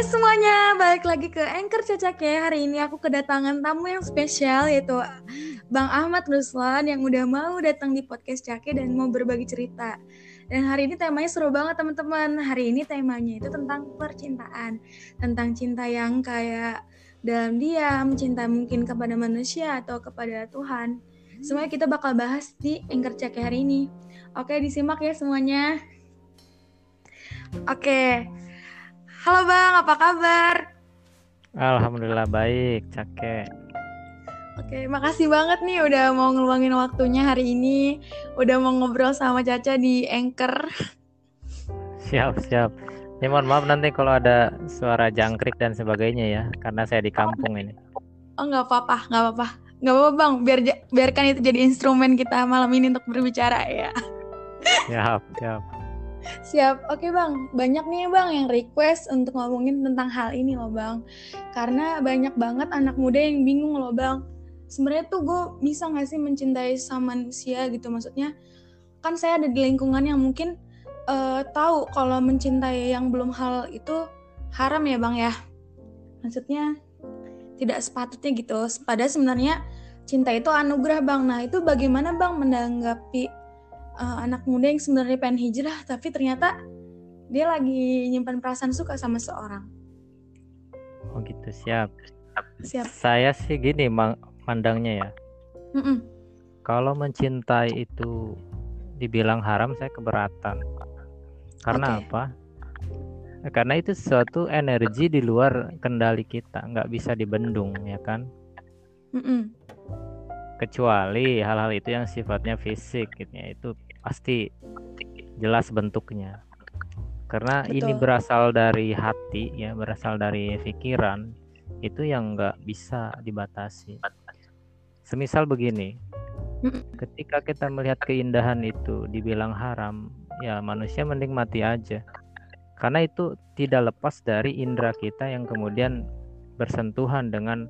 Semuanya, balik lagi ke Anchor Cacak ya. Hari ini aku kedatangan tamu yang spesial yaitu Bang Ahmad Ruslan yang udah mau datang di podcast Cake dan mau berbagi cerita. Dan hari ini temanya seru banget teman-teman. Hari ini temanya itu tentang percintaan, tentang cinta yang kayak dalam diam, cinta mungkin kepada manusia atau kepada Tuhan. Semuanya kita bakal bahas di Anchor Cake hari ini. Oke, disimak ya semuanya. Oke. Halo Bang, apa kabar? Alhamdulillah baik, Cake. Oke, makasih banget nih udah mau ngeluangin waktunya hari ini. Udah mau ngobrol sama Caca di Anchor. Siap, siap. Ya mohon maaf nanti kalau ada suara jangkrik dan sebagainya ya, karena saya di kampung ini. Oh nggak apa-apa, nggak apa-apa. Nggak apa-apa Bang, biar biarkan itu jadi instrumen kita malam ini untuk berbicara ya. Siap, siap. Siap, oke bang. Banyak nih bang yang request untuk ngomongin tentang hal ini loh bang. Karena banyak banget anak muda yang bingung loh bang. Sebenarnya tuh gue bisa gak sih mencintai sama manusia gitu maksudnya. Kan saya ada di lingkungan yang mungkin uh, tahu kalau mencintai yang belum hal itu haram ya bang ya. Maksudnya tidak sepatutnya gitu. Padahal sebenarnya cinta itu anugerah bang. Nah itu bagaimana bang menanggapi uh, anak muda yang sebenarnya pengen hijrah tapi ternyata dia lagi nyimpan perasaan suka sama seorang. Oh gitu siap. Siap. Saya sih gini mandangnya ya. Mm -mm. Kalau mencintai itu dibilang haram saya keberatan. Karena okay. apa? Karena itu suatu energi di luar kendali kita, nggak bisa dibendung ya kan? Mm -mm. Kecuali hal-hal itu yang sifatnya fisik, gitu ya, itu pasti jelas bentuknya. Karena Betul. ini berasal dari hati ya berasal dari pikiran itu yang nggak bisa dibatasi. Semisal begini ketika kita melihat keindahan itu dibilang haram ya manusia mending mati aja. Karena itu tidak lepas dari indera kita yang kemudian bersentuhan dengan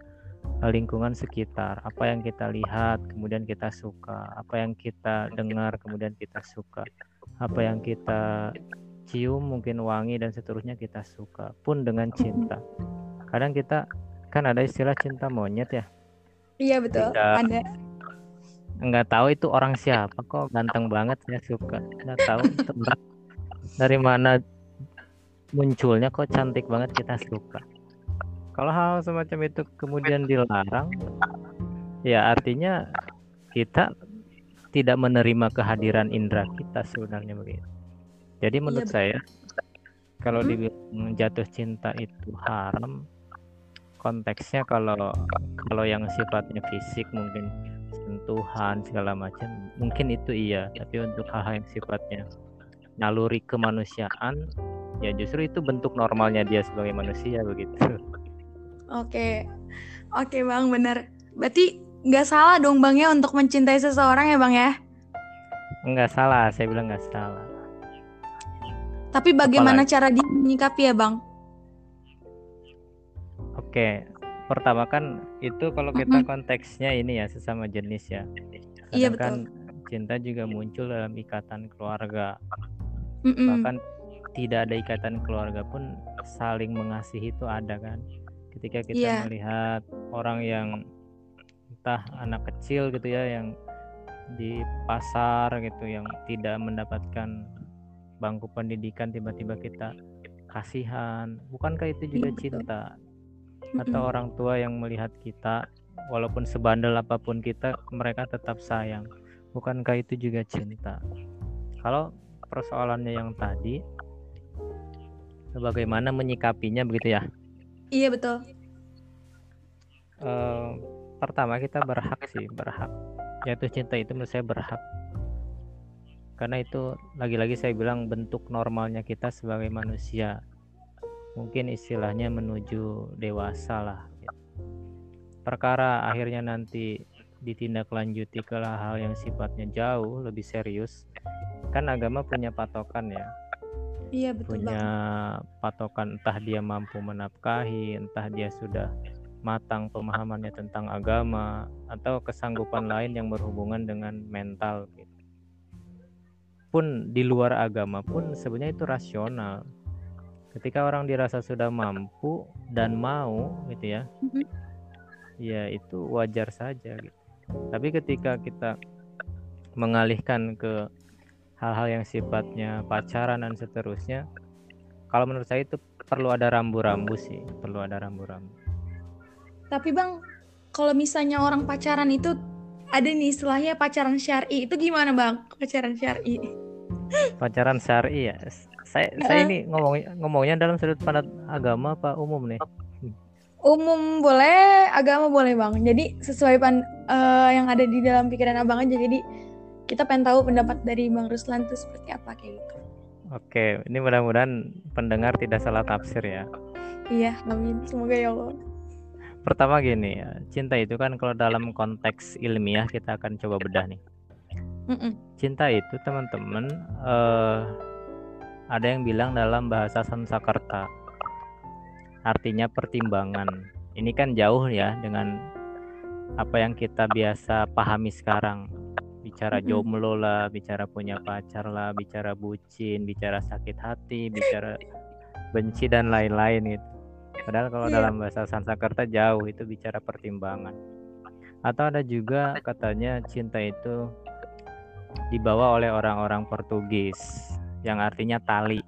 lingkungan sekitar, apa yang kita lihat, kemudian kita suka, apa yang kita dengar, kemudian kita suka, apa yang kita cium, mungkin wangi dan seterusnya kita suka, pun dengan cinta. Kadang kita kan ada istilah cinta monyet ya. Iya betul, Tidak, ada. Enggak tahu itu orang siapa kok ganteng banget saya suka. Enggak tahu dari mana munculnya kok cantik banget kita suka kalau hal semacam itu kemudian dilarang, ya artinya kita tidak menerima kehadiran indera kita sebenarnya begitu. Jadi iya, menurut iya, saya kalau hmm? dibilang jatuh cinta itu haram, konteksnya kalau kalau yang sifatnya fisik mungkin sentuhan segala macam mungkin itu iya, tapi untuk hal-hal yang sifatnya naluri kemanusiaan ya justru itu bentuk normalnya dia sebagai manusia begitu. Oke, oke bang, benar. Berarti nggak salah dong bang ya untuk mencintai seseorang ya bang ya? Nggak salah, saya bilang nggak salah. Tapi bagaimana Apalagi? cara dia menyikapi ya bang? Oke, pertama kan itu kalau kita konteksnya ini ya sesama jenis ya. iya betul. cinta juga muncul dalam ikatan keluarga. Mm -mm. Bahkan tidak ada ikatan keluarga pun saling mengasihi itu ada kan ketika kita yeah. melihat orang yang entah anak kecil gitu ya yang di pasar gitu yang tidak mendapatkan bangku pendidikan tiba-tiba kita kasihan. Bukankah itu juga iya, cinta? Atau orang tua yang melihat kita walaupun sebandel apa pun kita mereka tetap sayang. Bukankah itu juga cinta? Kalau persoalannya yang tadi bagaimana menyikapinya begitu ya Iya betul. Uh, pertama kita berhak sih berhak. Jatuh cinta itu menurut saya berhak. Karena itu lagi-lagi saya bilang bentuk normalnya kita sebagai manusia. Mungkin istilahnya menuju dewasa lah. Perkara akhirnya nanti ditindaklanjuti ke hal yang sifatnya jauh lebih serius. Kan agama punya patokan ya Iya betul punya banget. patokan entah dia mampu menafkahi, entah dia sudah matang pemahamannya tentang agama atau kesanggupan lain yang berhubungan dengan mental gitu. Pun di luar agama pun sebenarnya itu rasional. ketika orang dirasa sudah mampu dan mau gitu ya mm-hmm. ya itu wajar saja gitu. tapi ketika kita mengalihkan ke hal-hal yang sifatnya pacaran dan seterusnya kalau menurut saya itu perlu ada rambu-rambu sih perlu ada rambu-rambu. Tapi bang kalau misalnya orang pacaran itu ada nih istilahnya pacaran syari itu gimana bang? Pacaran syari. Pacaran syari ya? Saya uh. saya ini ngomong ngomongnya dalam sudut pandang agama apa umum nih? Umum boleh. Agama boleh bang. Jadi sesuai pan uh, yang ada di dalam pikiran abang aja. Jadi kita pengen tahu pendapat dari bang Ruslan itu seperti apa kayak gitu. Oke ini mudah-mudahan pendengar tidak salah tafsir ya. Iya amin. Semoga ya Allah. Pertama gini ya cinta itu kan kalau dalam konteks ilmiah kita akan coba bedah nih. Mm -mm. cinta itu teman-teman uh, ada yang bilang dalam bahasa Sanskerta artinya pertimbangan. Ini kan jauh ya dengan apa yang kita biasa pahami sekarang bicara jomblo lah bicara punya pacar lah bicara bucin bicara sakit hati bicara benci dan lain-lain gitu padahal kalau yeah. dalam bahasa Sanskerta jauh itu bicara pertimbangan atau ada juga katanya cinta itu dibawa oleh orang-orang Portugis yang artinya tali.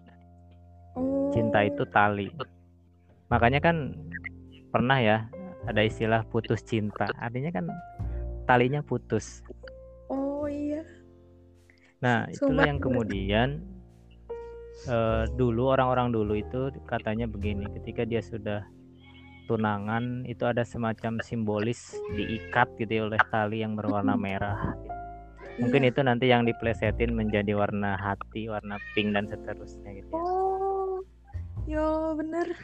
Cinta oh. itu tali. Makanya kan pernah ya ada istilah putus cinta. Artinya kan talinya putus. Iya. Nah, itulah yang kemudian uh, dulu orang-orang dulu itu katanya begini, ketika dia sudah tunangan itu ada semacam simbolis diikat gitu ya oleh tali yang berwarna merah. Gitu mungkin iya. itu nanti yang diplesetin menjadi warna hati warna pink dan seterusnya gitu ya. oh yo bener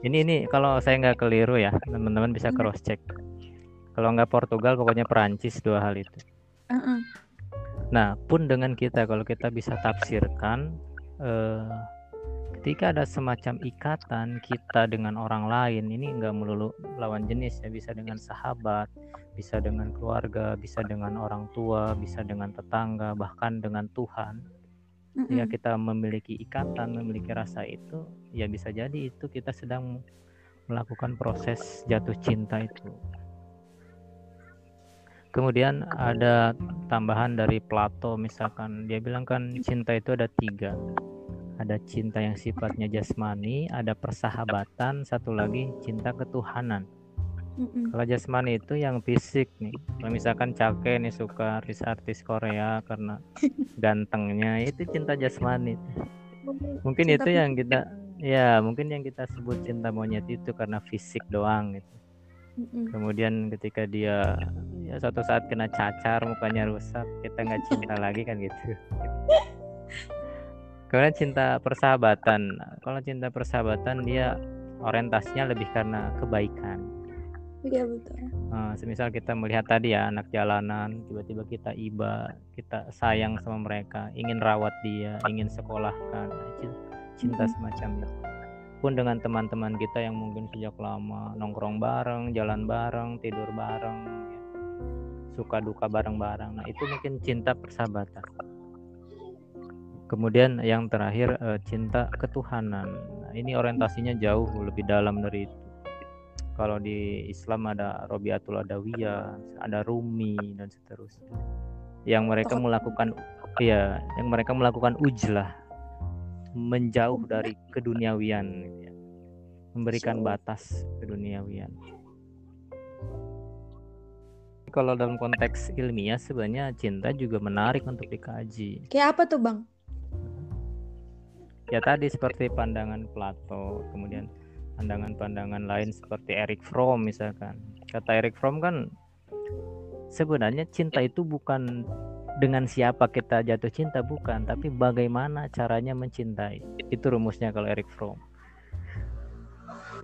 ini ini kalau saya nggak keliru ya teman-teman bisa cross check kalau nggak Portugal pokoknya Perancis dua hal itu uh -uh. Nah pun dengan kita kalau kita bisa tafsirkan eh, ketika ada semacam ikatan kita dengan orang lain ini enggak melulu lawan jenis ya bisa dengan sahabat bisa dengan keluarga bisa dengan orang tua bisa dengan tetangga bahkan dengan Tuhan mm -hmm. ya kita memiliki ikatan memiliki rasa itu ya bisa jadi itu kita sedang melakukan proses jatuh cinta itu kemudian ada tambahan dari Plato misalkan dia bilang kan cinta itu ada tiga ada cinta yang sifatnya jasmani, ada persahabatan, satu lagi cinta ketuhanan. Mm-mm. Kalau jasmani itu yang fisik nih. Kalau misalkan Cake nih suka artis-artis Korea karena gantengnya, itu cinta jasmani. Mungkin cinta itu yang kita ya, mungkin yang kita sebut cinta monyet itu karena fisik doang gitu. Mm-mm. Kemudian ketika dia ya suatu saat kena cacar, mukanya rusak, kita nggak cinta lagi kan gitu. Kemudian cinta persahabatan. Kalau cinta persahabatan dia orientasinya lebih karena kebaikan. Iya betul. Nah, semisal kita melihat tadi ya anak jalanan, tiba-tiba kita iba, kita sayang sama mereka, ingin rawat dia, ingin sekolahkan, cinta semacam itu. Pun dengan teman-teman kita yang mungkin sejak lama nongkrong bareng, jalan bareng, tidur bareng. Suka duka bareng-bareng. Nah itu mungkin cinta persahabatan Kemudian yang terakhir uh, cinta ketuhanan. Nah, ini orientasinya jauh lebih dalam dari itu. Kalau di Islam ada Robiatul Adawiyah, ada Rumi dan seterusnya. Yang mereka melakukan ya, yang mereka melakukan ujlah menjauh dari keduniawian ya. Memberikan batas keduniawian. Kalau dalam konteks ilmiah sebenarnya cinta juga menarik untuk dikaji. Kayak apa tuh, Bang? ya tadi seperti pandangan Plato kemudian pandangan-pandangan lain seperti Eric Fromm misalkan kata Eric Fromm kan sebenarnya cinta itu bukan dengan siapa kita jatuh cinta bukan tapi bagaimana caranya mencintai itu rumusnya kalau Eric Fromm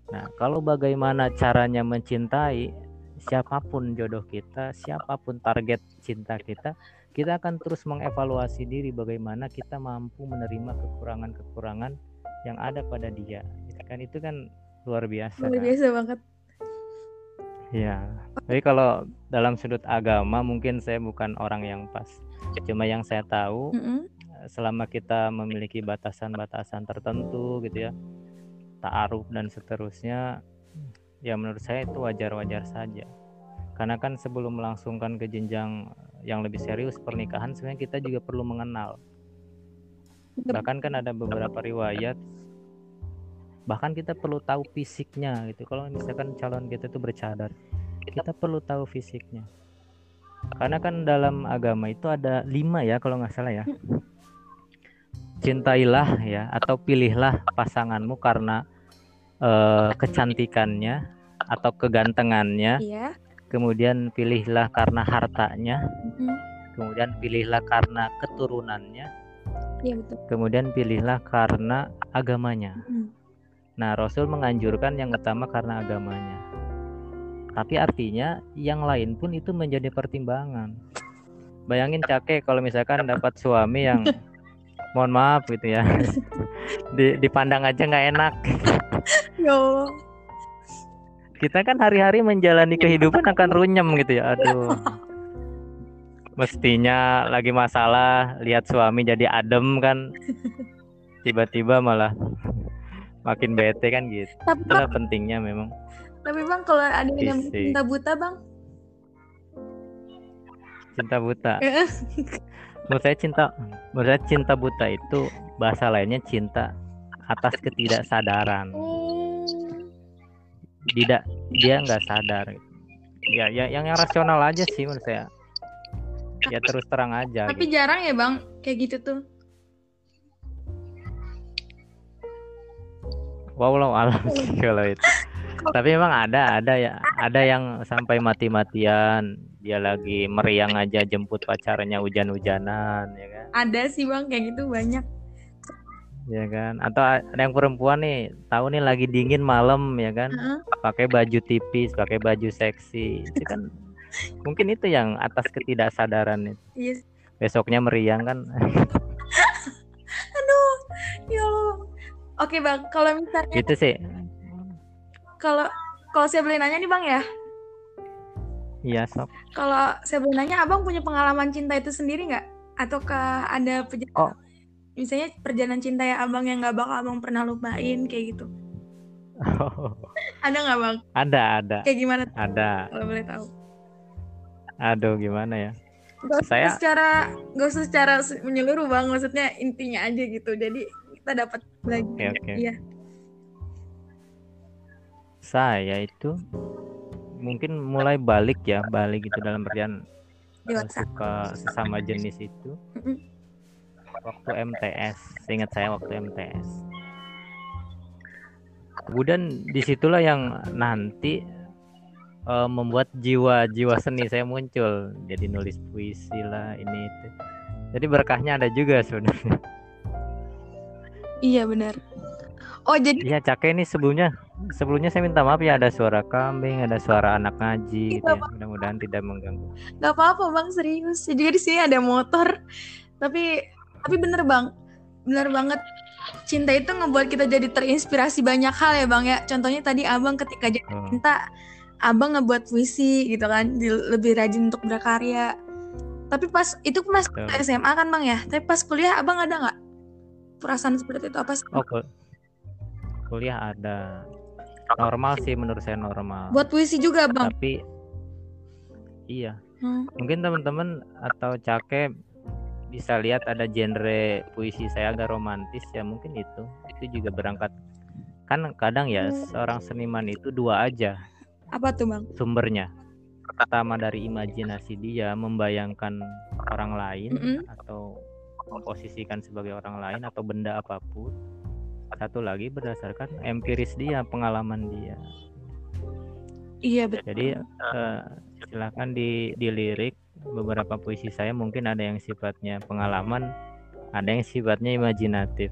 nah kalau bagaimana caranya mencintai siapa pun jodoh kita siapa pun target cinta kita kita akan terus mengevaluasi diri bagaimana kita mampu menerima kekurangan-kekurangan yang ada pada dia. Gitu kan? Itu kan luar biasa luar kan? biasa banget. Ya jadi kalau dalam sudut agama mungkin saya bukan orang yang pas. Cuma yang saya tahu mm -hmm. selama kita memiliki batasan-batasan tertentu gitu ya ta'aruf dan seterusnya ya menurut saya itu wajar-wajar saja. Karena kan sebelum melangsungkan ke jenjang yang lebih serius pernikahan sebenarnya kita juga perlu mengenal. Bahkan kan ada beberapa riwayat bahkan kita perlu tahu fisiknya gitu. Kalau misalkan calon kita itu bercadar kita perlu tahu fisiknya. Karena kan dalam agama itu ada lima ya kalau nggak salah ya. Cintailah ya atau pilihlah pasanganmu karena uh, kecantikannya atau kegantengannya. Iya. Kemudian pilihlah karena hartanya. Mm-hmm. Kemudian pilihlah karena keturunannya. Iya betul. Kemudian pilihlah karena agamanya. Mm-hmm. Nah, Rasul menganjurkan yang utama karena agamanya. Tapi artinya yang lain pun itu menjadi pertimbangan. Bayangin Cake kalau misalkan dapat suami yang mohon maaf gitu ya di, dipandang aja nggak enak yo kita kan hari-hari menjalani kehidupan akan runyem gitu ya aduh. Mestinya lagi masalah lihat suami jadi adem kan. Tiba-tiba malah makin bete kan gitu. Tapi itulah pentingnya memang. Tapi bang kalau ada yang cinta buta bang? Cinta buta? Menurut saya cinta menurut saya cinta buta itu bahasa lainnya cinta atas ketidaksadaran tidak dia nggak sadar. Ya, ya yang yang rasional aja sih menurut saya. Ya terus terang aja tapi gitu. jarang ya bang kayak gitu tuh. Wow lo alam sih kalau itu. Tapi memang ada ada ya ada yang sampai mati-matian. Dia lagi meriang aja jemput pacarnya hujan-hujanan ya kan? Ada sih bang kayak gitu banyak ya kan atau ada yang perempuan nih tahu nih lagi dingin malam ya kan uh-huh. pakai baju tipis pakai baju seksi itu kan mungkin itu yang atas ketidaksadaran itu yes. besoknya meriang kan aduh ya oke bang kalau misalnya itu sih kalau kalau saya boleh nanya nih bang ya Iya sob. Kalau saya boleh nanya, abang punya pengalaman cinta itu sendiri nggak? Ataukah ada perjalanan, oh. Misalnya perjalanan cinta ya abang yang nggak bakal abang pernah lupain kayak gitu? Oh. Ada nggak bang? Ada ada. Kayak gimana? Ada. Kalau boleh tahu. Aduh gimana ya? Gak usah saya... secara gak usah secara menyeluruh bang, maksudnya intinya aja gitu. Jadi kita dapat lagi. Oke okay, oke. Okay. Iya. Saya itu mungkin mulai balik ya balik itu dalam artian uh, suka sesama jenis itu waktu MTS ingat saya waktu MTS kemudian di situlah yang nanti uh, membuat jiwa-jiwa seni saya muncul jadi nulis puisi lah ini itu jadi berkahnya ada juga sebenarnya iya benar Oh jadi Iya Cake ini sebelumnya sebelumnya saya minta maaf ya ada suara kambing, ada suara anak ngaji gitu ya. Mudah-mudahan tidak mengganggu. Gak apa-apa bang serius. Jadi di sini ada motor. Tapi tapi bener bang, bener banget. Cinta itu ngebuat kita jadi terinspirasi banyak hal ya bang ya. Contohnya tadi abang ketika jadi oh. cinta, abang ngebuat puisi gitu kan, lebih rajin untuk berkarya. Tapi pas itu pas SMA kan bang ya. Tapi pas kuliah abang ada nggak perasaan seperti itu apa sih? Oh, kuliah ada normal sih menurut saya normal buat puisi juga bang tapi iya hmm. mungkin teman-teman atau cake bisa lihat ada genre puisi saya agak romantis ya mungkin itu. Itu juga berangkat. Kan kadang ya hmm. seorang seniman itu dua aja. Apa tuh bang? Sumbernya. Pertama dari imajinasi dia membayangkan orang lain mm -hmm. atau memposisikan sebagai orang lain atau benda apa pun. Satu lagi berdasarkan empiris dia pengalaman dia. Iya betul. Jadi uh, silakan di dilirik beberapa puisi saya mungkin ada yang sifatnya pengalaman ada yang sifatnya imajinatif.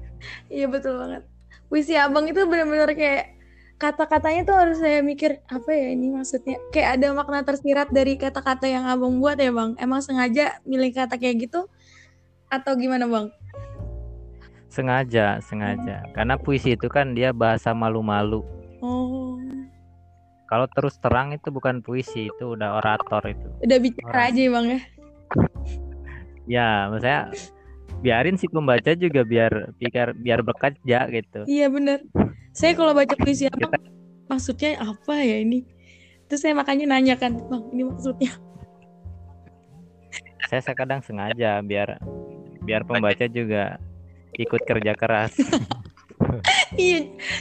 Iya betul banget. Puisi abang itu benar-benar kayak kata-katanya tuh harus saya mikir apa ya ini maksudnya? Kayak ada makna tersirat dari kata-kata yang abang buat ya bang. Emang sengaja milih kata kayak gitu? Atau gimana bang? Sengaja, sengaja. Karena puisi itu kan dia bahasa malu-malu. Kalau terus terang itu bukan puisi, itu udah orator itu. Udah bicara Orang. aja bang ya. ya, maksudnya biarin si pembaca juga biar biar biar bekerja gitu iya bener saya kalau baca puisi apa Kita... maksudnya apa ya ini terus saya makanya nanya kan bang ini maksudnya saya kadang sengaja biar biar pembaca juga ikut kerja keras iya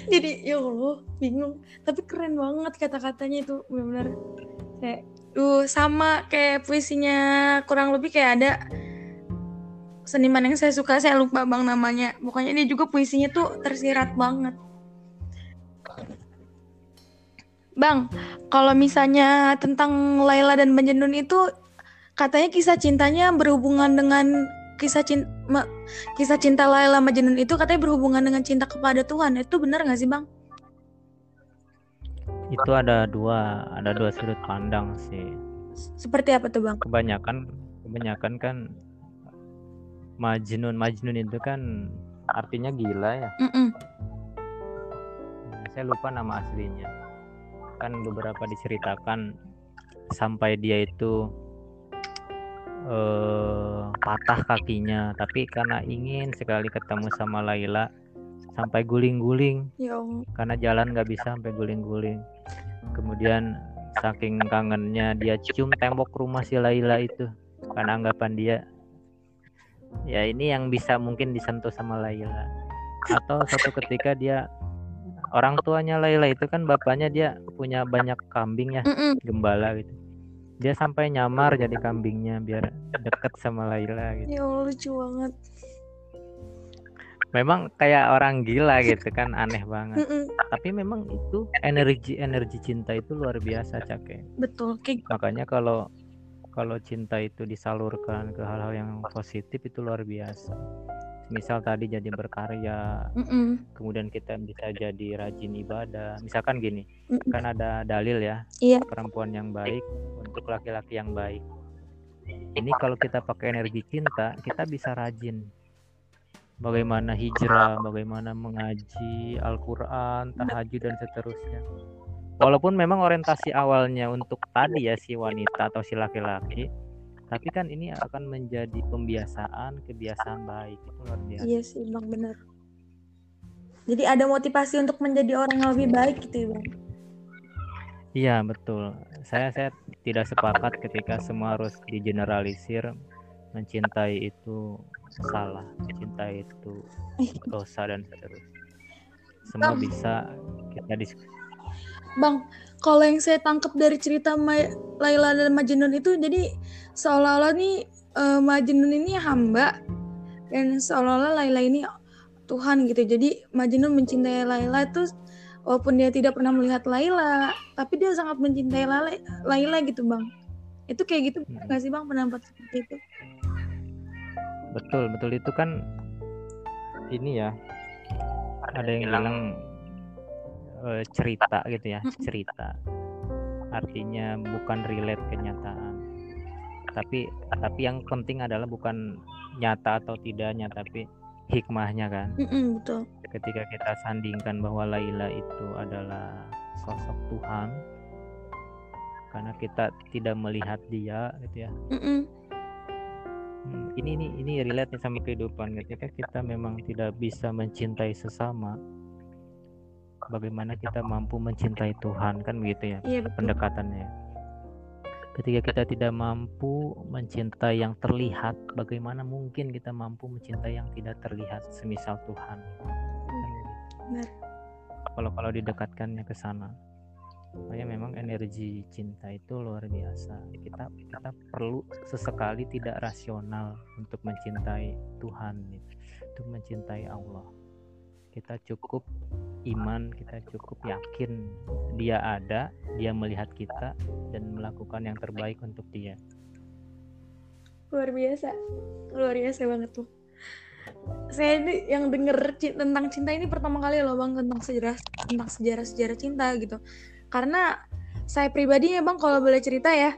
jadi ya Allah bingung. Tapi keren banget kata-katanya itu benar-benar. Kayak uh sama kayak puisinya kurang lebih kayak ada seniman yang saya suka saya lupa bang namanya. Pokoknya dia juga puisinya tuh tersirat banget. Bang kalau misalnya tentang Laila dan Benjenun itu katanya kisah cintanya berhubungan dengan kisah cinta kisah cinta Laila Majnun itu katanya berhubungan dengan cinta kepada Tuhan. Itu benar nggak sih, Bang? Itu ada dua, ada dua sudut pandang sih. Seperti apa tuh, Bang? Kebanyakan kebanyakan kan Majnun, Majnun itu kan artinya gila ya. Mm -mm. Saya lupa nama aslinya. Kan beberapa diceritakan sampai dia itu eh, patah kakinya tapi karena ingin sekali ketemu sama Laila sampai guling-guling. Ya karena jalan nggak bisa sampai guling-guling. Kemudian saking kangennya dia cium tembok rumah si Laila itu karena anggapan dia ya ini yang bisa mungkin disentuh sama Laila. Atau satu ketika dia orang tuanya Laila itu kan bapaknya dia punya banyak kambing ya mm -mm. gembala gitu dia sampai nyamar jadi kambingnya biar deket sama Laila gitu. Ya Allah lucu banget. Memang kayak orang gila gitu kan aneh banget. Mm -mm. Tapi memang itu energi energi cinta itu luar biasa cake. Betul. Kayak... Makanya kalau kalau cinta itu disalurkan ke hal-hal yang positif itu luar biasa misal tadi jadi berkarya mm -mm. kemudian kita bisa jadi rajin ibadah misalkan gini mm -mm. kan ada dalil ya iya. perempuan yang baik untuk laki-laki yang baik ini kalau kita pakai energi cinta kita bisa rajin bagaimana hijrah bagaimana mengaji Al-Quran tahajud dan seterusnya walaupun memang orientasi awalnya untuk tadi ya si wanita atau si laki-laki tapi kan ini akan menjadi pembiasaan kebiasaan baik. Itu luar biasa. Iya sih bang benar jadi ada motivasi untuk menjadi orang yang lebih baik gitu ya bang? Iya betul. Saya saya tidak sepakat ketika semua harus digeneralisir mencintai itu salah mencintai itu dosa dan seterusnya. Semua bisa kita diskusi bang kalau yang saya tangkap dari cerita Laila dan Majnun itu jadi seolah-olah nih uh, Majnun ini hamba dan seolah-olah Laila ini Tuhan gitu. Jadi Majnun mencintai Laila itu walaupun dia tidak pernah melihat Laila, tapi dia sangat mencintai Laila, Laila gitu, Bang. Itu kayak gitu hmm. nggak sih, Bang, pendapat seperti itu? Betul, betul itu kan ini ya. Ada yang bilang uh, cerita gitu ya, cerita. Artinya bukan relate kenyataan. Tapi tapi yang penting adalah bukan nyata atau tidaknya tapi hikmahnya kan. Mm-mm, betul. Ketika kita sandingkan bahwa Laila itu adalah sosok Tuhan karena kita tidak melihat dia gitu ya. Hmm, ini ini ini relate sama kehidupan. Ketika kita memang tidak bisa mencintai sesama bagaimana kita mampu mencintai Tuhan kan begitu ya iya, pendekatannya Ketika kita tidak mampu mencintai yang terlihat, bagaimana mungkin kita mampu mencintai yang tidak terlihat, semisal Tuhan? Kalau kalau didekatkannya ke sana, makanya memang energi cinta itu luar biasa. Kita kita perlu sesekali tidak rasional untuk mencintai Tuhan, untuk mencintai Allah. Kita cukup iman kita cukup yakin dia ada dia melihat kita dan melakukan yang terbaik untuk dia. Luar biasa. Luar biasa banget tuh. Saya ini yang denger tentang cinta ini pertama kali loh bang tentang sejarah tentang sejarah sejarah cinta gitu. Karena saya pribadi ya bang kalau boleh cerita ya.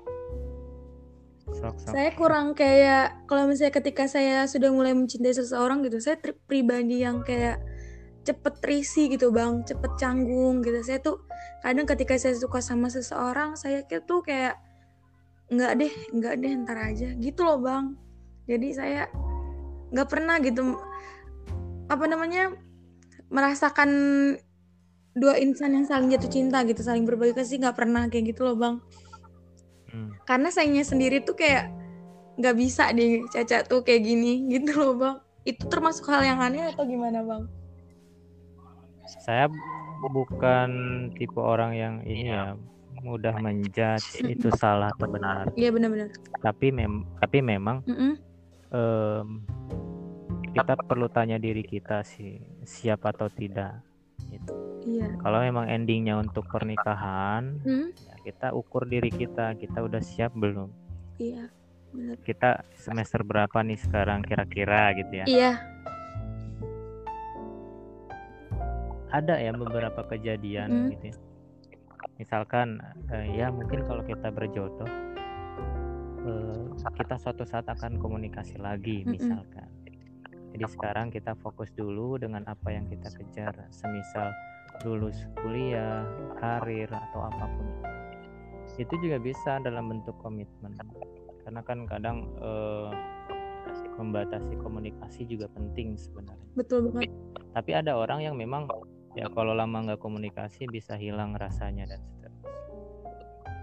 Sok, sok. saya kurang kayak kalau misalnya ketika saya sudah mulai mencintai seseorang gitu saya pribadi yang kayak cepet risi gitu bang. Cepet canggung gitu. Saya tuh kadang ketika saya suka sama seseorang saya tuh kayak nggak deh nggak deh ntar aja. Gitu loh bang. Jadi saya nggak pernah gitu apa namanya merasakan dua insan yang saling jatuh cinta gitu saling berbagi kasih nggak pernah kayak gitu loh bang. Hmm. karena sayangnya sendiri tuh kayak nggak bisa deh Caca tuh kayak gini gitu loh bang. Itu termasuk hal yang aneh atau gimana bang saya bukan tipe orang yang ini ya mudah menjudge itu salah atau benar iya benar-benar tapi mem tapi memang mm -mm. Um, kita perlu tanya diri kita sih siap atau tidak gitu. Iya. Kalau memang endingnya untuk pernikahan, hmm? ya kita ukur diri kita, kita udah siap belum? Iya. Benar. Kita semester berapa nih sekarang kira-kira gitu ya? Iya. Ada ya beberapa kejadian hmm. gitu. Ya. Misalkan eh, ya mungkin kalau kita berjodoh eh, kita suatu saat akan komunikasi lagi misalkan. Jadi sekarang kita fokus dulu dengan apa yang kita kejar, semisal lulus kuliah, karir atau apa pun. Itu juga bisa dalam bentuk komitmen. Karena kan kadang eh, membatasi komunikasi juga penting sebenarnya. Betul banget. Tapi ada orang yang memang ya kalau lama nggak komunikasi bisa hilang rasanya dan seterusnya.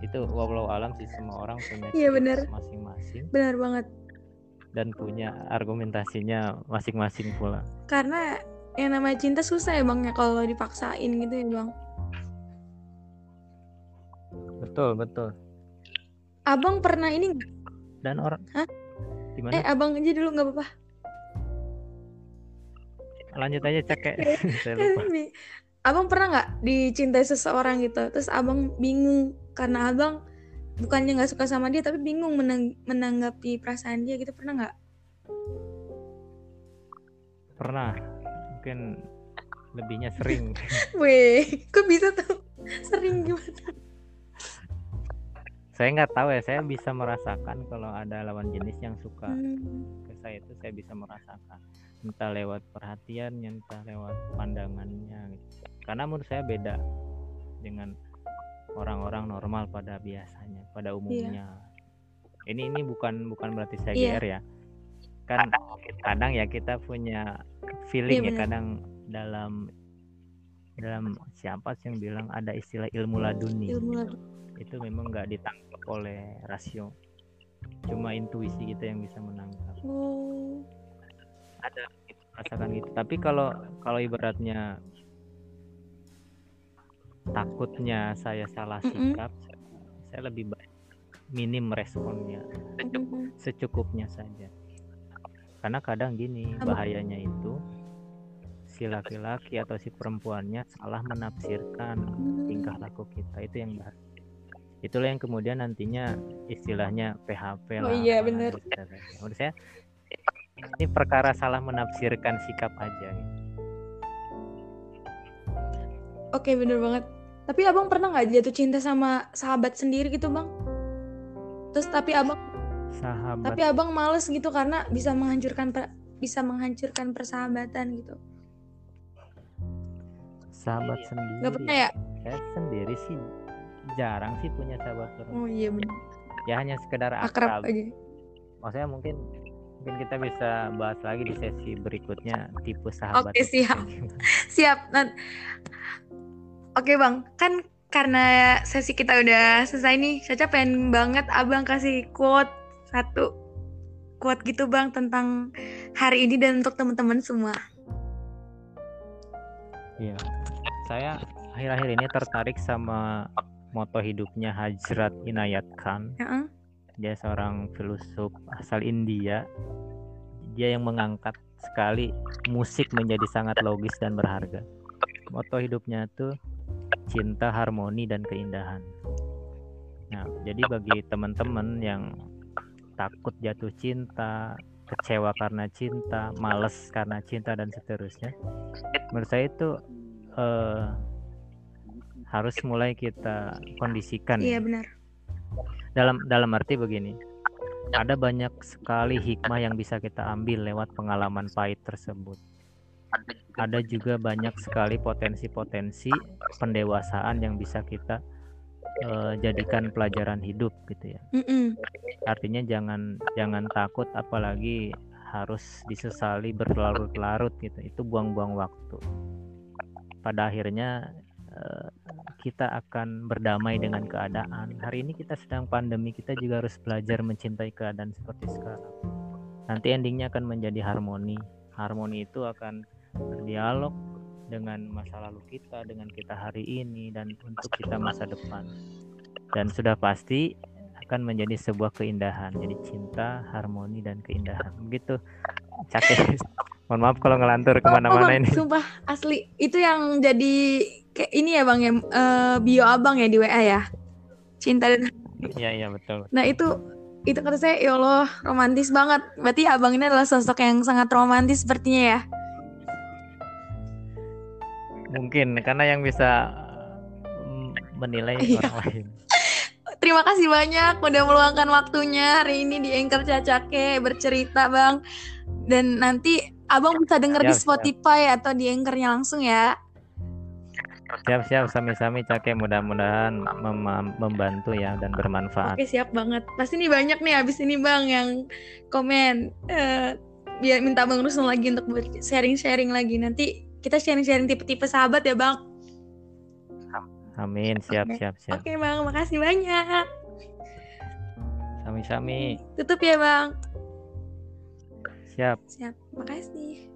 Itu walau alam sih semua orang punya iya, benar. masing-masing. Benar banget dan punya argumentasinya masing-masing pula. Karena yang namanya cinta susah ya bang ya kalau dipaksain gitu ya bang. Betul betul. Abang pernah ini nggak? Dan orang. Hah? Gimana? Eh abang aja dulu nggak apa-apa. Lanjut aja cek kayak. abang pernah nggak dicintai seseorang gitu, terus abang bingung karena abang bukannya nggak suka sama dia tapi bingung menang menanggapi perasaan dia gitu. Pernah nggak? Pernah. Mungkin lebihnya sering. Weh kok bisa tuh? Sering gimana? Saya nggak tahu ya saya bisa merasakan kalau ada lawan jenis yang suka hmm. ke saya itu saya bisa merasakan entah lewat perhatiannya entah lewat pandangannya gitu. karena menurut saya beda dengan orang-orang normal pada biasanya pada umumnya yeah. ini ini bukan bukan berarti saya yeah. GR ya kan kadang ya kita punya feeling yeah, ya kadang dalam dalam siapa sih yang bilang ada istilah ilmu laduni ilmu itu memang nggak ditangkap oleh rasio cuma intuisi kita yang bisa menangkap oh. Ada gitu, rasakan gitu. Tapi kalau kalau ibaratnya takutnya saya salah sikap mm -hmm. saya lebih baik minim responnya. Secukupnya. Saja. Karena kadang gini bahayanya itu si laki-laki atau si perempuannya salah menafsirkan tingkah laku kita. Itu yang bahaya. Itulah yang kemudian nantinya istilahnya PHP oh, lah iya benar. menurut saya ini perkara salah menafsirkan sikap aja gitu. Oke bener banget tapi abang pernah nggak jatuh cinta sama sahabat sendiri gitu bang? Terus tapi abang sahabat. Tapi abang males gitu karena bisa menghancurkan per, bisa menghancurkan persahabatan gitu. Sahabat sendiri. Gak pernah ya? Saya sendiri sih jarang sih punya sahabat Oh iya benar. Ya hanya sekedar akrab. akrab aja. Maksudnya mungkin mungkin kita bisa bahas lagi di sesi berikutnya tipe sahabat. Oke siap. siap. Nah, Oke bang, kan karena sesi kita udah selesai nih, Caca pengen banget abang kasih quote satu quote gitu bang tentang hari ini dan untuk teman-teman semua. Iya, saya akhir-akhir ini tertarik sama moto hidupnya Hajrat Inayat Khan. Uh -uh. Dia seorang filosof asal India. Dia yang mengangkat sekali musik menjadi sangat logis dan berharga. Moto hidupnya tuh cinta, harmoni, dan keindahan. Nah, jadi bagi teman-teman yang takut jatuh cinta, kecewa karena cinta, males karena cinta dan seterusnya, menurut saya itu uh, harus mulai kita kondisikan. Iya benar. Dalam dalam arti begini, ada banyak sekali hikmah yang bisa kita ambil lewat pengalaman pahit tersebut ada juga banyak sekali potensi-potensi pendewasaan yang bisa kita uh, jadikan pelajaran hidup gitu ya. Mm -mm. Artinya jangan jangan takut apalagi harus disesali berlarut-larut gitu itu buang-buang waktu pada akhirnya kita akan berdamai dengan keadaan. Hari ini kita sedang pandemi kita juga harus belajar mencintai keadaan seperti sekarang. Nanti endingnya akan menjadi harmoni. Harmoni itu akan berdialog dengan masa lalu kita dengan kita hari ini dan untuk kita masa depan. Dan sudah pasti akan menjadi sebuah keindahan. Jadi cinta harmoni dan keindahan. Begitu. Cakep mohon maaf kalau ngelantur ke mana-mana oh, ini. Sumpah asli. Itu yang jadi kayak ini ya bang ya? Uh, bio abang ya di WA ya? Cinta dan iya iya betul. Nah itu itu kata saya ya Allah romantis banget. Berarti abang ini adalah sosok yang sangat romantis sepertinya ya? Mungkin karena yang bisa mm, menilai iya. orang lain. Terima kasih banyak udah meluangkan waktunya hari ini di Anchor Cacake bercerita Bang. Dan nanti Abang bisa denger siap, di Spotify siap. atau di Anchornya langsung ya. Siap-siap sami-sami Cake mudah-mudahan mem membantu ya dan bermanfaat. Oke, siap banget. Pasti nih banyak nih abis ini Bang yang komen uh, biar minta Bang Rusno lagi untuk sharing-sharing lagi. Nanti kita sharing-sharing tipe-tipe sahabat ya Bang. Amin, siap, okay. siap, siap. Oke, Bang, makasih banyak. Sami-sami. Tutup ya, Bang. Siap. Siap, makasih.